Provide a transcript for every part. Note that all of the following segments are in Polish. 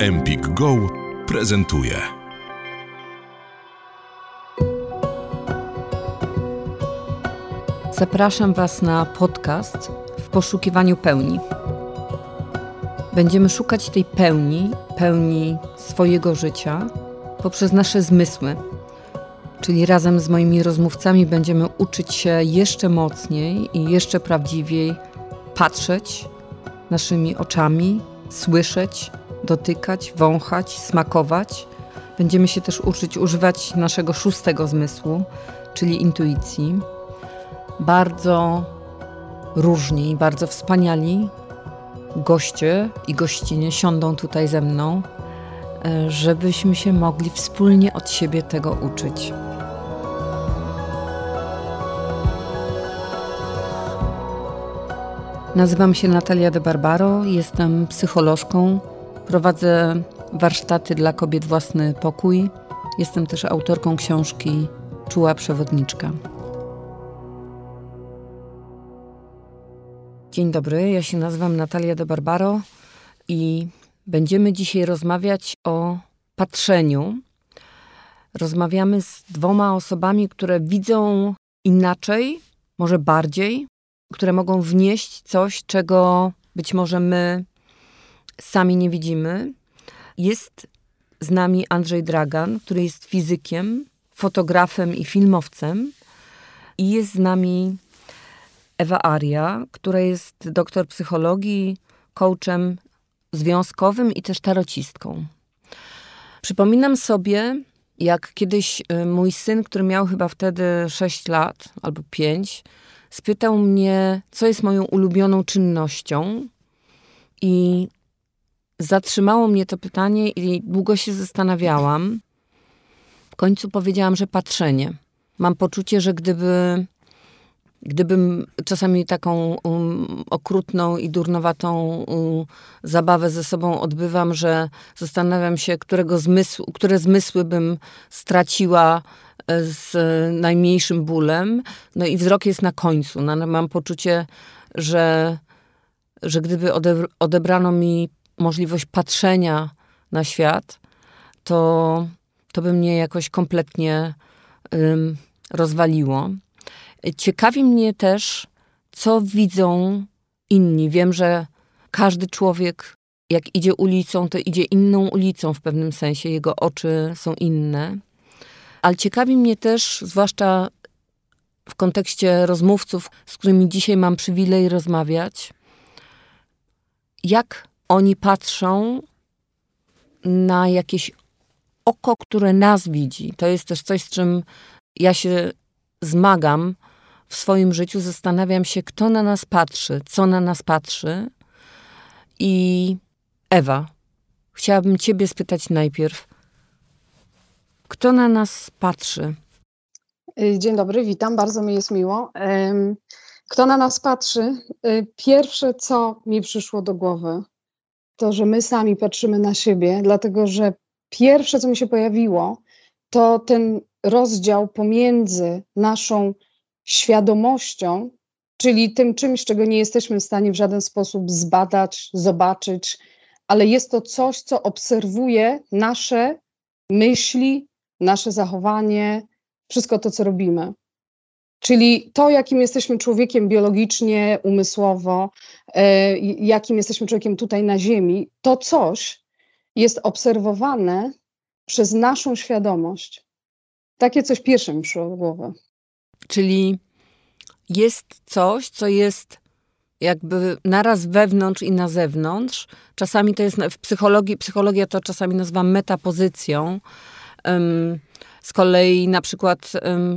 Empik Go prezentuje. Zapraszam Was na podcast w poszukiwaniu pełni. Będziemy szukać tej pełni, pełni swojego życia poprzez nasze zmysły. Czyli razem z moimi rozmówcami będziemy uczyć się jeszcze mocniej i jeszcze prawdziwiej patrzeć naszymi oczami, słyszeć, dotykać, wąchać, smakować. Będziemy się też uczyć używać naszego szóstego zmysłu, czyli intuicji. Bardzo różni, bardzo wspaniali goście i gościnie siądą tutaj ze mną, e, żebyśmy się mogli wspólnie od siebie tego uczyć. Nazywam się Natalia de Barbaro, jestem psycholożką, prowadzę warsztaty dla kobiet Własny Pokój. Jestem też autorką książki Czuła Przewodniczka. Dzień dobry, ja się nazywam Natalia de Barbaro i będziemy dzisiaj rozmawiać o patrzeniu. Rozmawiamy z dwoma osobami, które widzą inaczej, może bardziej, które mogą wnieść coś, czego być może my sami nie widzimy. Jest z nami Andrzej Dragan, który jest fizykiem, fotografem i filmowcem. I jest z nami Ewa Aria, która jest doktor psychologii, coachem związkowym i też tarocistką. Przypominam sobie, jak kiedyś y, mój syn, który miał chyba wtedy 6 lat albo 5, spytał mnie, co jest moją ulubioną czynnością. I zatrzymało mnie to pytanie i długo się zastanawiałam. W końcu powiedziałam, że patrzenie. Mam poczucie, że gdyby Gdybym czasami taką um, okrutną i durnowatą um, zabawę ze sobą odbywam, że zastanawiam się, którego zmysł, które zmysły bym straciła e, z najmniejszym bólem. No i wzrok jest na końcu. No, mam poczucie, że, że gdyby odebrano mi możliwość patrzenia na świat, to, to by mnie jakoś kompletnie um, rozwaliło. Ciekawi mnie też, co widzą inni. Wiem, że każdy człowiek, jak idzie ulicą, to idzie inną ulicą w pewnym sensie. Jego oczy są inne. Ale ciekawi mnie też, zwłaszcza w kontekście rozmówców, z którymi dzisiaj mam przywilej rozmawiać, jak oni patrzą na jakieś oko, które nas widzi. To jest też coś, z czym ja się zmagam w swoim życiu zastanawiam się, kto na nas patrzy, co na nas patrzy. I Ewa, chciałabym Ciebie spytać najpierw, kto na nas patrzy? Y, dzień dobry, witam, bardzo mi jest miło. Kto na nas patrzy? Y, pierwsze, co mi przyszło do głowy, to, że my sami patrzymy na siebie, dlatego że pierwsze, co mi się pojawiło, to ten rozdział pomiędzy naszą świadomością, czyli tym czymś, czego nie jesteśmy w stanie w żaden sposób zbadać, zobaczyć, ale jest to coś, co obserwuje nasze myśli, nasze zachowanie, wszystko to, co robimy. Czyli to, jakim jesteśmy człowiekiem biologicznie, umysłowo, e, jakim jesteśmy człowiekiem tutaj na Ziemi, to coś jest obserwowane przez naszą świadomość. Takie coś pierwsze mi przyszło do głowy. Czyli jest coś, co jest jakby naraz wewnątrz i na zewnątrz. Czasami to jest w psychologii, psychologia to czasami nazywa metapozycją. Z kolei na przykład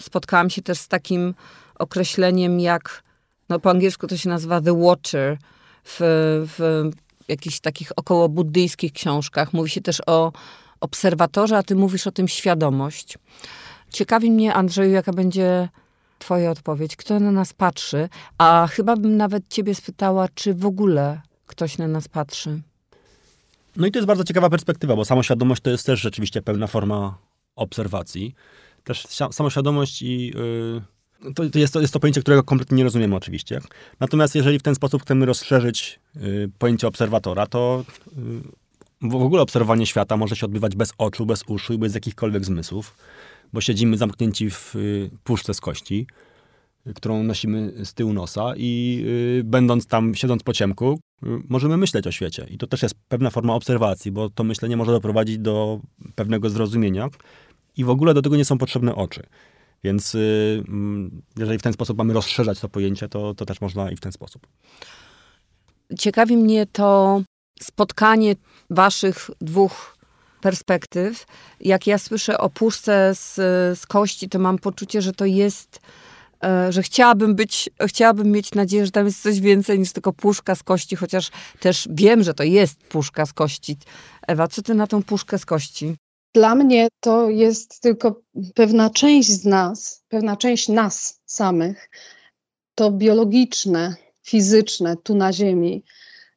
spotkałam się też z takim określeniem jak, no po angielsku to się nazywa the watcher w, w jakichś takich około buddyjskich książkach. Mówi się też o obserwatorze, a ty mówisz o tym świadomość. Ciekawi mnie, Andrzeju, jaka będzie Twoja odpowiedź. Kto na nas patrzy? A chyba bym nawet Ciebie spytała, czy w ogóle ktoś na nas patrzy. No i to jest bardzo ciekawa perspektywa, bo samoświadomość to jest też rzeczywiście pełna forma obserwacji. Też samoświadomość i. Yy to, to, jest, to jest to pojęcie, którego kompletnie nie rozumiemy oczywiście. Natomiast jeżeli w ten sposób chcemy rozszerzyć y, pojęcie obserwatora, to y, w ogóle obserwowanie świata może się odbywać bez oczu, bez uszu i bez jakichkolwiek zmysłów, bo siedzimy zamknięci w y, puszce z kości, y, którą nosimy z tyłu nosa i y, będąc tam, siedząc po ciemku, możemy myśleć o świecie. I to też jest pewna forma obserwacji, bo to myślenie może doprowadzić do pewnego zrozumienia i w ogóle do tego nie są potrzebne oczy. Więc mm, jeżeli w ten sposób mamy rozszerzać to pojęcie, to, to też można i w ten sposób. Ciekawi mnie to spotkanie waszych dwóch perspektyw. Jak ja słyszę o puszce z, z kości, to mam poczucie, że to jest że chciałabym być, chciałabym mieć nadzieję, że tam jest coś więcej niż tylko puszka z kości, chociaż też wiem, że to jest puszka z kości. Ewa, co ty na tą puszkę z kości? Dla mnie to jest tylko pewna część z nas, pewna część nas samych. To biologiczne, fizyczne tu na Ziemi.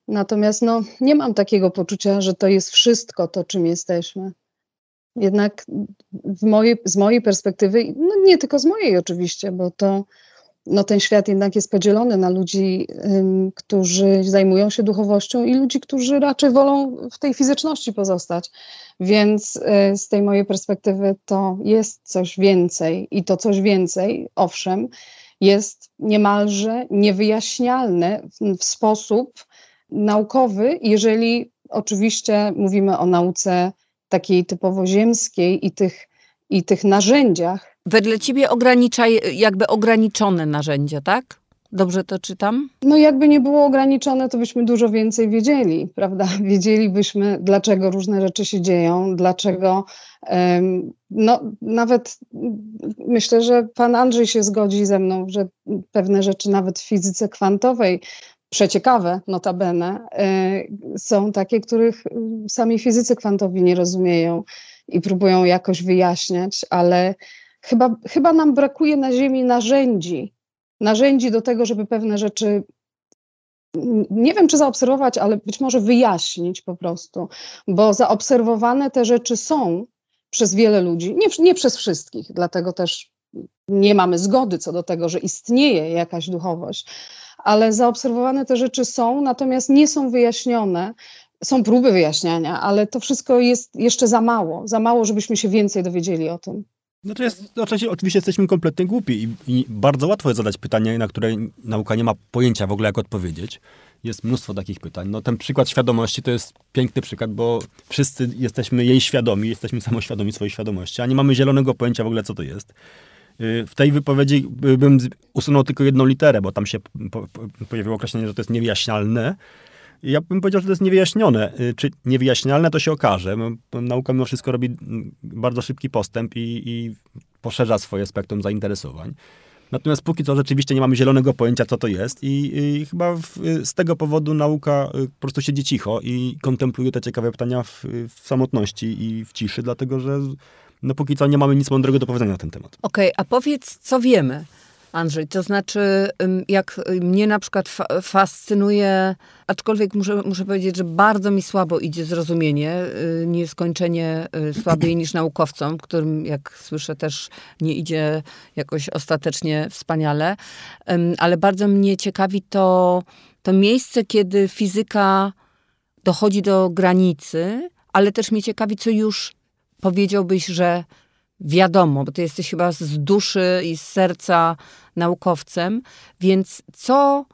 Natomiast no, nie mam takiego poczucia, że to jest wszystko to, czym jesteśmy. Jednak mojej, z mojej perspektywy, no nie tylko z mojej oczywiście, bo to no ten świat jednak jest podzielony na ludzi, ym, którzy zajmują się duchowością i ludzi, którzy raczej wolą w tej fizyczności pozostać. Więc y, z tej mojej perspektywy to jest coś więcej i to coś więcej, owszem, jest niemalże niewyjaśnialne w, w sposób naukowy, jeżeli oczywiście mówimy o nauce takiej typowo ziemskiej i tych, i tych narzędziach. Wedle ciebie ogranicza, jakby ograniczone narzędzia, tak? Dobrze to czytam? No jakby nie było ograniczone, to byśmy dużo więcej wiedzieli, prawda? Wiedzielibyśmy, dlaczego różne rzeczy się dzieją, dlaczego, no nawet myślę, że pan Andrzej się zgodzi ze mną, że pewne rzeczy nawet w fizyce kwantowej przeciekawe, notabene, y, są takie, których sami fizycy kwantowi nie rozumieją i próbują jakoś wyjaśniać, ale chyba, chyba nam brakuje na Ziemi narzędzi, narzędzi do tego, żeby pewne rzeczy nie wiem, czy zaobserwować, ale być może wyjaśnić po prostu, bo zaobserwowane te rzeczy są przez wiele ludzi, nie, nie przez wszystkich, dlatego też nie mamy zgody co do tego, że istnieje jakaś duchowość, ale zaobserwowane te rzeczy są, natomiast nie są wyjaśnione. Są próby wyjaśniania, ale to wszystko jest jeszcze za mało. Za mało, żebyśmy się więcej dowiedzieli o tym. Znaczy, jest, znaczy oczywiście jesteśmy kompletnie głupi i, i, bardzo łatwo jest zadać pytanie, na które nauka nie ma pojęcia w ogóle, jak odpowiedzieć. Jest mnóstwo takich pytań. No, ten przykład świadomości to jest piękny przykład, bo wszyscy jesteśmy jej świadomi, jesteśmy samoświadomi swojej świadomości, a nie mamy zielonego pojęcia w ogóle, co to jest. Y, w tej wypowiedzi bym usunął tylko jedną literę, bo tam się pojawiło określenie, że to jest niewyjaśnialne. Ja bym powiedział, że to jest niewyjaśnione. Y, czy niewyjaśnialne, to się okaże. Nauka mimo wszystko robi mm, bardzo szybki postęp i, i poszerza swoje spektrum zainteresowań. Natomiast póki co rzeczywiście nie mamy zielonego pojęcia, co to jest i, i chyba w, z tego powodu nauka y, po prostu siedzi cicho i kontempluje te ciekawe pytania w, w samotności i w ciszy, dlatego że no póki co nie mamy nic mądrego do powiedzenia na ten temat. Okej, okay, a powiedz, co wiemy, Andrzej? To znaczy, jak mnie na przykład fa fascynuje, aczkolwiek muszę, muszę powiedzieć, że bardzo mi słabo idzie zrozumienie, y, nieskończenie y, słabiej niż naukowcom, którym, jak słyszę, też nie idzie jakoś ostatecznie wspaniale, ale bardzo mnie ciekawi to, to miejsce, kiedy fizyka dochodzi do granicy, ale też mnie ciekawi, co już powiedziałbyś, że wiadomo, bo ty jesteś chyba z duszy i z serca naukowcem, więc co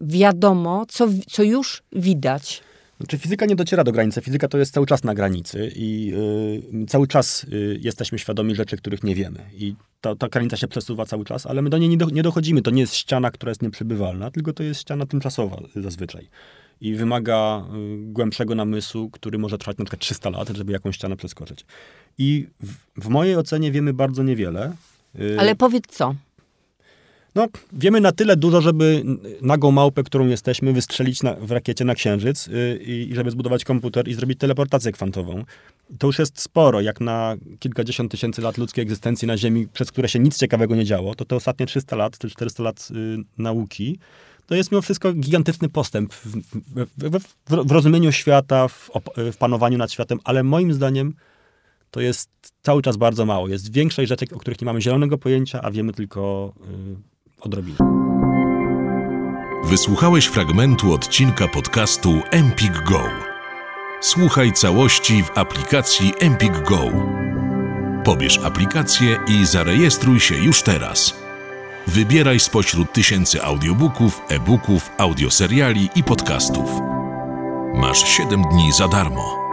wiadomo, co, co już widać? Znaczy fizyka nie dociera do granicy. Fizyka to jest cały czas na granicy i yy, cały czas yy, jesteśmy świadomi rzeczy, których nie wiemy. I ta, ta granica się przesuwa cały czas, ale my do niej nie, do, nie dochodzimy. To nie jest ściana, która jest nieprzebywalna, tylko to jest ściana tymczasowa zazwyczaj i wymaga y, głębszego namysłu, który może trwać na przykład 300 lat, żeby jakąś ścianę przeskoczyć. I w, w mojej ocenie wiemy bardzo niewiele. Y, Ale powiedz co? No, wiemy na tyle dużo, żeby nagą małpę, którą jesteśmy, wystrzelić na, w rakiecie na Księżyc yy, i żeby zbudować komputer i zrobić teleportację kwantową. To już jest sporo, jak na kilkadziesiąt tysięcy lat ludzkiej egzystencji na Ziemi, przez które się nic ciekawego nie działo, to te ostatnie 300 lat, czy 400 lat yy, nauki, to jest mimo wszystko gigantyczny postęp w, w, w, w rozumieniu świata, w, panowaniu nad światem, ale moim zdaniem to jest cały czas bardzo mało. Jest większość rzeczy, o których nie mamy zielonego pojęcia, a wiemy tylko yy, odrobinę. Wysłuchałeś fragmentu odcinka podcastu Empik Go. Słuchaj całości w aplikacji Empik Go. Pobierz aplikację i zarejestruj się już teraz. Wybieraj spośród tysięcy audiobooków, e-booków, audioseriali i podcastów. Masz 7 dni za darmo.